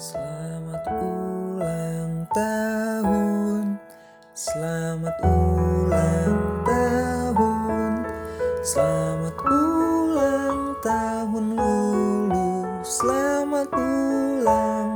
Selamat ulang tahun, selamat ulang tahun, selamat ulang tahun Lulu, selamat ulang.